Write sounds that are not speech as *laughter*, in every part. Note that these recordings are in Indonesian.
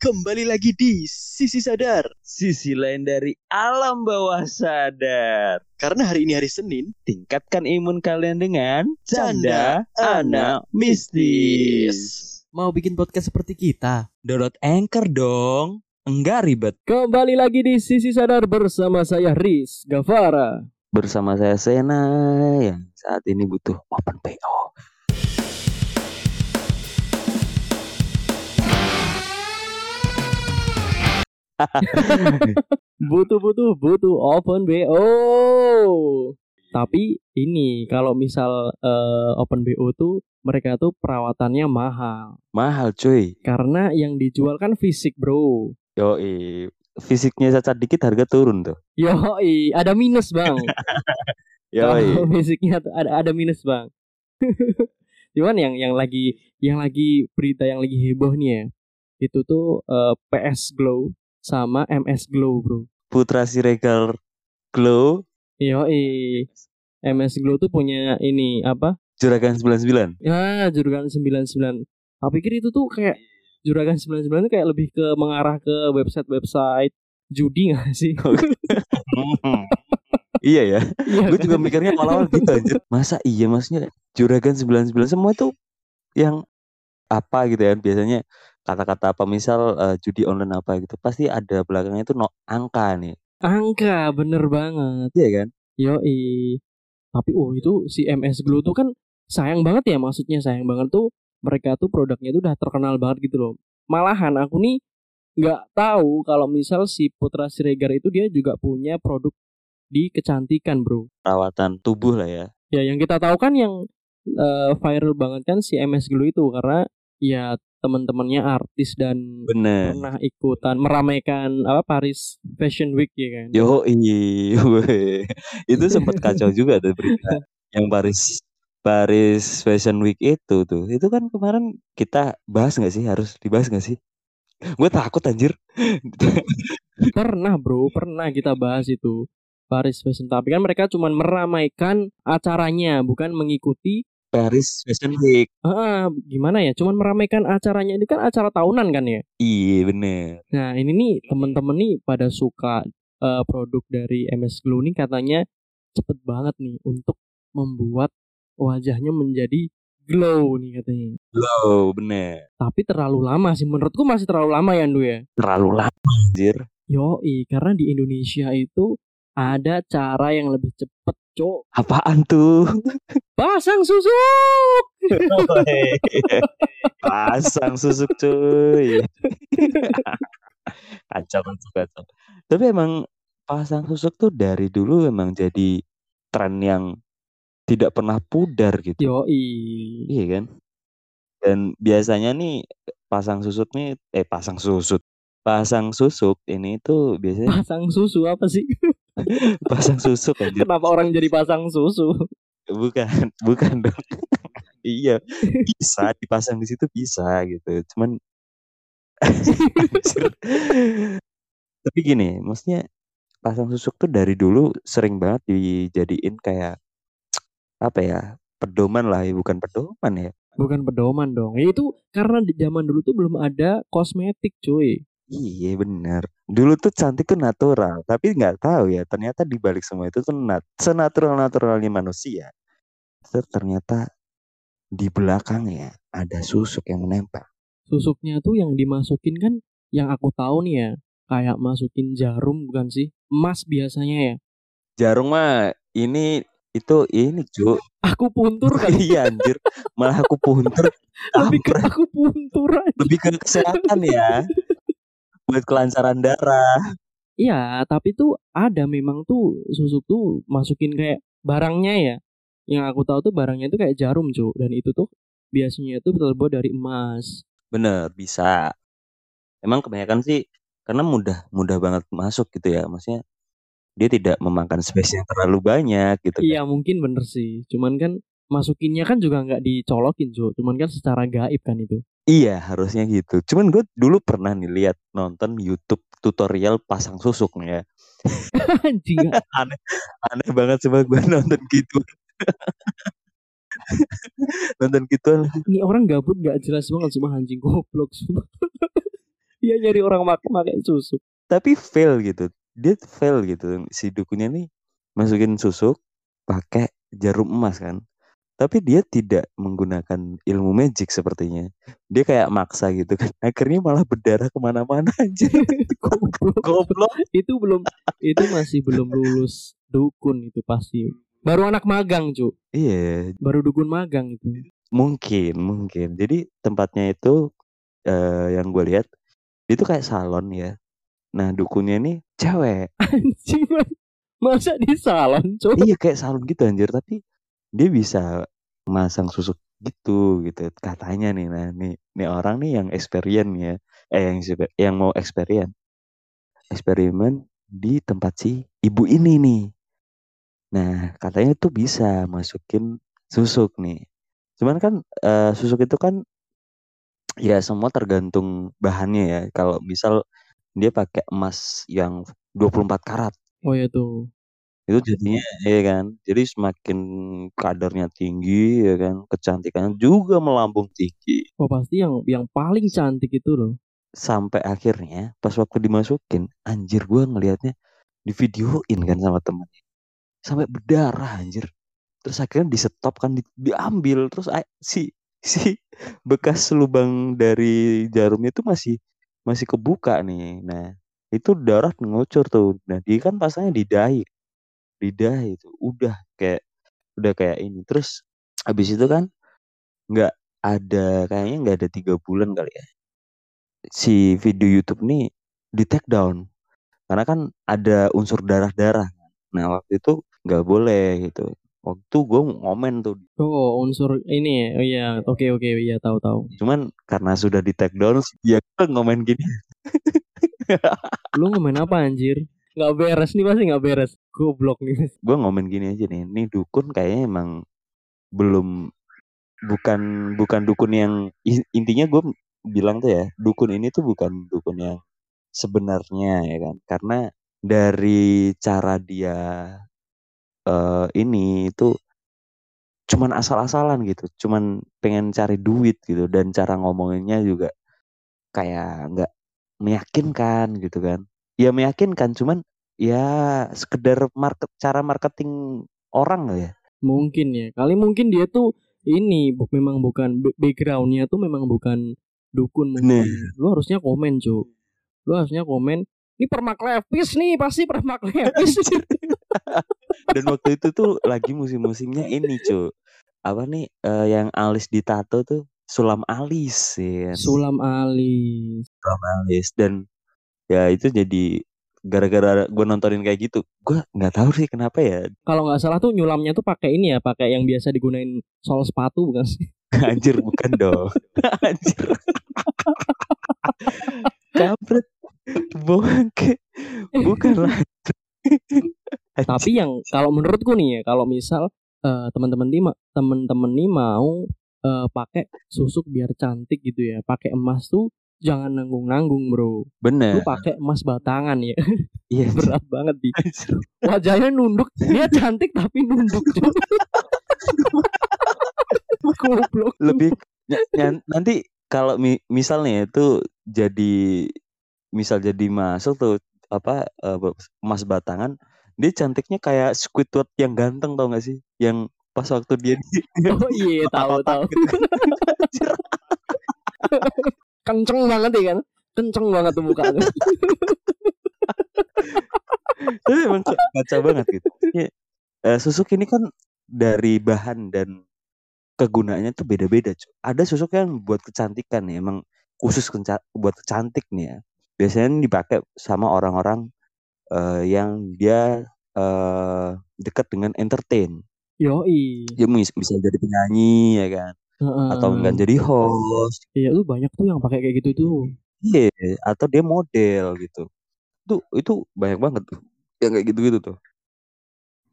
Kembali lagi di Sisi Sadar. Sisi lain dari alam bawah sadar. Karena hari ini hari Senin, Tingkatkan imun kalian dengan Canda Canda Anak Mistis. Mau bikin podcast seperti kita? Download Anchor dong. Enggak ribet. Kembali lagi di Sisi Sadar bersama saya Riz Gavara. Bersama saya Sena yang saat ini butuh open PO. Butuh butuh butuh open BO. Tapi ini kalau misal eh, open BO tuh mereka tuh perawatannya mahal. Mahal cuy. Karena yang dijual kan fisik, Bro. Yoi. Fisiknya cacat dikit harga turun tuh. Yoi, ada minus, Bang. *laughs* Yoi. Kalau fisiknya tuh ada ada minus, Bang. *laughs* Cuman yang yang lagi yang lagi berita yang lagi heboh nih ya. Itu tuh eh, PS Glow sama MS Glow, Bro. Putra Siregar Glow Yoi. MS Glow tuh punya ini apa? Juragan 99. Ya, Juragan 99. Aku pikir itu tuh kayak Juragan 99 tuh kayak lebih ke mengarah ke website-website judi gak *laughs* sih? iya ya. Iya Gue kan? juga mikirnya awal-awal gitu anjir. Masa iya maksudnya Juragan 99 semua tuh yang apa gitu ya biasanya kata-kata apa misal eh, judi online apa gitu pasti ada belakangnya itu no angka nih Angka bener banget. iya kan Yoi. Tapi oh itu si MS Glow tuh kan sayang banget ya maksudnya sayang banget tuh mereka tuh produknya tuh udah terkenal banget gitu loh. Malahan aku nih nggak tahu kalau misal si Putra Siregar itu dia juga punya produk di kecantikan bro. perawatan tubuh lah ya Ya yang kita tahu kan yang eh, viral banget kan si MS Glow itu karena ya teman-temannya artis dan bener pernah ikutan meramaikan apa Paris Fashion Week ya kan. yo weh. itu sempat kacau juga tuh berita yang Paris Paris Fashion Week itu tuh itu kan kemarin kita bahas nggak sih harus dibahas nggak sih gue takut anjir Pernah bro, pernah kita bahas itu Paris Fashion. Tapi kan mereka cuma meramaikan acaranya, bukan mengikuti. Paris Fashion Week Ah, gimana ya? Cuman meramaikan acaranya. Ini kan acara tahunan kan ya. iya bener Nah ini nih temen-temen nih pada suka eh, produk dari MS Glow nih katanya cepet banget nih untuk membuat wajahnya menjadi glow nih katanya. oh bener Tapi terlalu lama sih. Menurutku masih terlalu lama ya Ndu ya. terlalu lama anjir Yoi, karena di Indonesia itu ada cara yang lebih cepet, cok. apaan tuh *laughs* Pasang susuk. *laughs* pasang susuk cuy *laughs* kacau kacau kacau tapi emang pasang susuk tuh dari dulu emang jadi tren yang tidak pernah pudar gitu Yoi. iya kan dan biasanya nih pasang susuk nih eh pasang susut pasang susuk ini tuh biasanya Pasang susu apa sih? *laughs* pasang susuk anjir Kenapa orang jadi pasang susu? bukan *laughs* bukan dong iya bisa dipasang di situ bisa gitu cuman *laughs* tapi gini maksudnya pasang susuk tuh dari dulu sering banget dijadiin kayak apa ya pedoman lah ya bukan pedoman ya Bukan pedoman dong. Ya itu karena di zaman dulu tuh belum ada kosmetik, cuy. Iya bener dulu tuh cantik tuh natural tapi nggak tahu ya ternyata di balik semua itu tuh nat senatural naturalnya manusia ternyata di belakangnya ada susuk yang menempel Susuknya tuh yang dimasukin kan yang aku tahu nih ya, kayak masukin jarum bukan sih? Emas biasanya ya. Jarum mah ini itu ini cu Aku puntur kan. *laughs* iya anjir malah aku puntur lebih ke aku puntur aja. lebih ke kesehatan ya buat kelancaran darah Iya, tapi tuh ada memang tuh susuk tuh masukin kayak barangnya ya. Yang aku tahu tuh barangnya tuh kayak jarum, Cuk. Dan itu tuh biasanya tuh terbuat dari emas. bener bisa emang kebanyakan sih karena mudah mudah banget masuk gitu ya maksudnya dia tidak memakan space yang terlalu banyak gitu kan. Iya, mungkin bener sih. Cuman kan masukinnya kan juga nggak dicolokin, Cuk. Cuman kan secara gaib kan itu. iya harusnya gitu cuman gue dulu pernah nih lihat nonton YouTube tutorial pasang susuk nih ya *laughs* Anjing. *laughs* aneh aneh banget coba gue nonton gitu *laughs* nonton gituan Ini orang gabut nggak jelas banget cuma anjing goblok. sumpah. Dia nyari orang mak pakai susuk. tapi fail gitu dia fail gitu si dukunnya nih masukin susuk pakai jarum emas kan tapi dia tidak menggunakan ilmu magic sepertinya dia kayak maksa gitu kan *laughs* akhirnya malah berdarah ke mana-mana aja *laughs* Goblok. goblok itu belum itu masih belum lulus dukun itu pasti. Baru anak magang, Cuk. iya Baru dukun magang itu. mungkin mungkin jadi tempatnya itu eh, yang gue lihat itu kayak salon ya nah dukunnya nih cewek *laughs* Anjing. Masa di salon, Cuk? iya kayak salon gitu anjir tapi dia bisa masang susuk gitu gitu. Katanya nih nah nih nih orang nih yang experience ya eh yang yang mau experience eksperimen di tempat si ibu ini nih. Nah katanya tuh bisa masukin susuk nih. Cuman kan eh, susuk itu kan ya semua tergantung bahannya ya. Kalau misal dia pakai emas yang 24 karat. Oh ya tuh. Itu jadinya ya kan jadi semakin kadarnya tinggi ya kan kecantikannya juga melambung tinggi. Oh pasti yang yang paling cantik itu loh. sampai akhirnya pas waktu dimasukin anjir gua ngelihatnya di videoin kan sama temennya. Sampai berdarah anjir. Terus akhirnya di stop kan di- diambil. Terus si si bekas lubang dari jarumnya itu masih masih kebuka nih. Nah itu darah ngucur tuh. Nah dia kan pasangnya di dahi di dahi itu udah kayak udah kayak ini terus habis itu kan nggak ada kayaknya nggak ada tiga bulan kali ya si video YouTube nih di take down karena kan ada unsur darah-darah nah waktu itu nggak boleh gitu waktu gue ngomen tuh Oh unsur ini ya. Oh iya. Oke oke iya tahu tahu. cuman karena sudah di take down ya gue ngomen gini Lu ngomen apa anjir? Nggak beres nih pasti nggak beres. Goblok nih. gue ngomen gini aja nih nih dukun kayaknya emang belum bukan bukan dukun yang intinya gue bilang tuh ya dukun ini tuh bukan dukun yang sebenarnya ya kan karena dari cara dia eh ini itu cuman asal-asalan gitu cuman pengen cari duit gitu dan cara ngomonginnya juga kayak nggak meyakinkan gitu kan ya meyakinkan cuman ya sekedar market cara marketing orang lah ya Mungkin ya. Kali mungkin dia tuh ini bu- memang bukan ba- backgroundnya tuh memang bukan dukun Nah. mungkin. Lu harusnya komen cu. Lu harusnya komen. Ini permak levis nih pasti permak levis. *laughs* dan waktu itu tuh lagi musim-musimnya ini cuy apa nih eh, yang alis ditato tuh sulam alis ya Sulam alis. sulam alis dan ya itu jadi gara-gara gue nontonin kayak gitu gue nggak tahu sih kenapa ya. Kalau nggak salah tuh nyulamnya tuh pakai ini ya, pakai yang biasa digunain sol sepatu bukan sih? *laughs* anjir bukan dong. *laughs* Anjir. Kampret bongke. Bukan lah. *laughs* Tapi yang kalau menurutku nih ya, kalau misal eh, teman-teman nih ma- teman-teman nih mau eh, pakai susuk biar cantik gitu ya, pakai emas tuh jangan nanggung-nanggung bro. Lu bener pakai emas batangan ya, *laughs* iya berat banget di wajahnya nunduk. Dia cantik tapi nunduk. *laughs* Goblok. lebih nanti kalau mi- misalnya itu jadi misal jadi masuk tuh apa eh, emas batangan dia cantiknya kayak Squidward yang ganteng tau gak sih yang pas waktu dia di *laughs* Oh iya tahu tahu. Kenceng banget ya kan? Kenceng banget tuh *laughs* tapi emang kacau banget gitu Ya, susuk ini kan dari bahan dan kegunaannya tuh beda-beda cuy. ada susuk yang buat kecantikan ya emang khusus kenca- buat kecantik nih ya biasanya dipakai sama orang-orang eh, yang dia eh, dekat dengan entertain Yoi. dia bisa jadi penyanyi ya kan atau enggak jadi host. Iya lu banyak tuh yang pakai kayak gitu tuh. iya atau dia model gitu. Tuh itu banyak banget tuh yang kayak gitu-gitu tuh.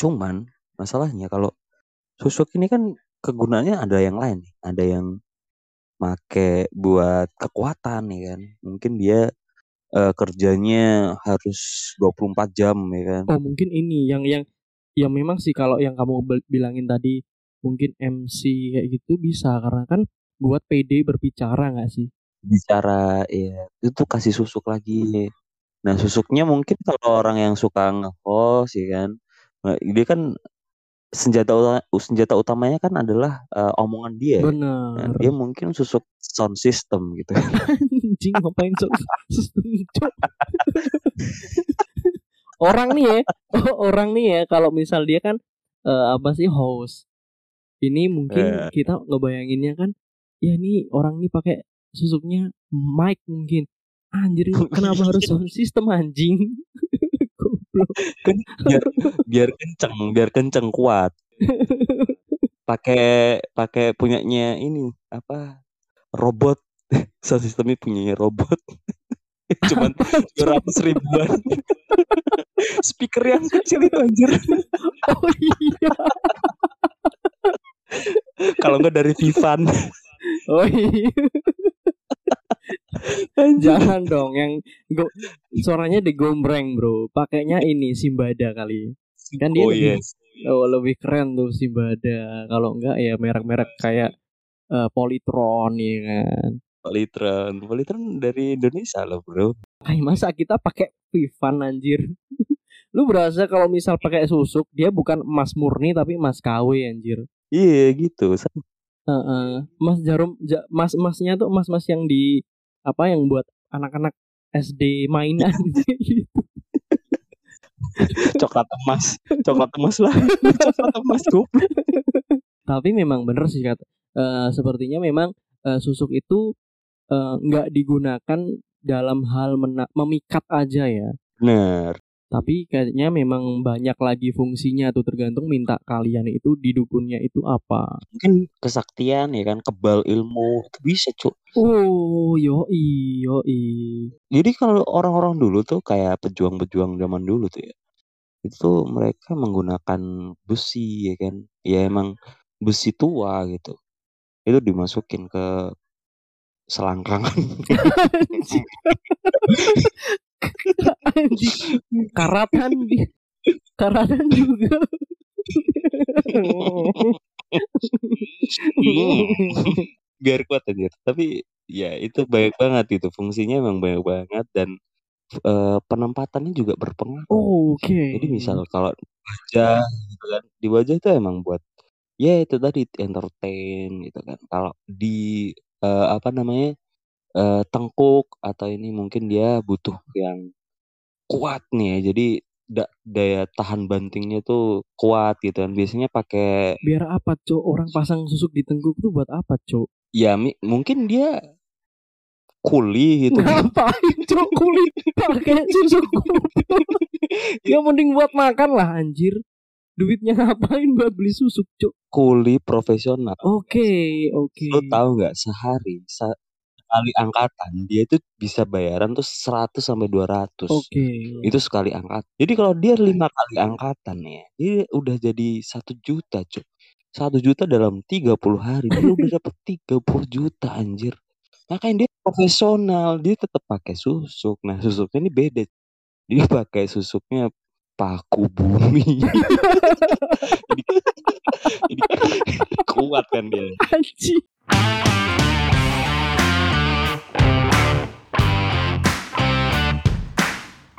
Cuman masalahnya kalau susuk ini kan kegunaannya ada yang lain nih. ada yang make buat kekuatan ya kan. Mungkin dia eh, kerjanya harus 24 jam ya kan. Oh mungkin ini yang yang yang memang sih kalau yang kamu bilangin tadi mungkin MC kayak gitu bisa karena kan buat PD berbicara nggak sih? bicara ya itu kasih susuk lagi nah susuknya mungkin kalau orang yang suka nge-host ya kan nah, dia kan senjata utama, senjata utamanya kan adalah eh, omongan dia Nah, Bener. dia mungkin susuk sound system gitu *laughs* Anjing ngapain sistem cok. *laughs* orang nih ya, oh, *laughs* orang nih ya kalau misal dia kan eh, apa sih host. Ini mungkin Eh. kita ngebayanginnya kan ya ini orang nih pakai susuknya mic mungkin. Anjir *laughs* kenapa harus system anjing? *laughs* Kan biar biar kenceng biar kenceng kuat *laughs* pakai pakai punyanya ini apa robot sound systemnya punyanya robot cuman ratus ribuan speaker yang kecil itu anjir Oh iya. Kalau enggak dari Vivan Oh iya. Jangan dong yang go, suaranya digombreng, Bro. Pakainya ini Simbada kali. Kan dia oh lebih- yes Oh, lebih keren tuh Simbada. Kalau enggak ya merek-merek kayak eh, Polytron ya kan. Politron Politron dari Indonesia loh bro Ay, masa kita pakai Vivan anjir. Lu berasa kalau misal pakai susuk dia bukan emas murni tapi emas KW anjir. iya gitu Heeh. Mas Jarum ja, mas emasnya tuh emas emas yang di apa yang buat anak-anak SD mainan *laughs* coklat emas coklat emas lah *laughs* coklat emas goblok Tapi memang bener sih kata. eh, sepertinya memang eh, susuk itu eh, nggak digunakan dalam hal mena- memikat aja ya. bener Tapi kayaknya memang banyak lagi fungsinya tuh tergantung minta kalian itu di dukunnya itu apa. mungkin kesaktian ya kan kebal ilmu itu bisa cuk Oh, yoi, yoi. Jadi kalau orang-orang dulu tuh kayak pejuang-pejuang zaman dulu tuh ya. Itu mereka menggunakan besi ya kan. Ya emang besi tua gitu. Itu dimasukin ke selangkangan. *laughs* *laughs* *laughs* Karatan di karatan juga. Biar kuat aja. Tapi ya itu banyak banget itu. Fungsinya emang banyak banget dan eh, penempatannya juga berpengaruh. Oke. Jadi misal kalau wajah gitu kan. Di wajah itu emang buat ya itu tadi entertain gitu kan. Kalau di eh, apa namanya? Eh, tengkuk atau ini mungkin dia butuh yang kuat nih ya. Jadi da- daya tahan bantingnya tuh kuat gitu kan. Biasanya pakai Biar apa, Cok? Orang pasang susuk di tengkuk tuh buat apa, Cok? ya mi- mungkin dia kuli gitu. *laughs* Ngapain, Cok? Kulit pakai susuk goblok. *laughs* Ya mending buat makan lah, anjir. Duitnya ngapain buat beli susuk, Cok? kuli profesional. Oke, oke. Lo tahu nggak sehari sa- sekali angkatan dia itu bisa bayaran tuh 100 sampai 200. Oke. Itu sekali angkat. Jadi kalau dia lima kali angkatan ya, dia udah jadi satu juta, cuk. Satu juta dalam 30 hari, dia udah *laughs* dapet 30 juta anjir. Makanya dia profesional, dia tetap pakai susuk. Nah, susuknya ini beda. Dia pakai susuknya paku bumi. *laughs* jadi, *laughs* jadi kuat kan dia. Anjing.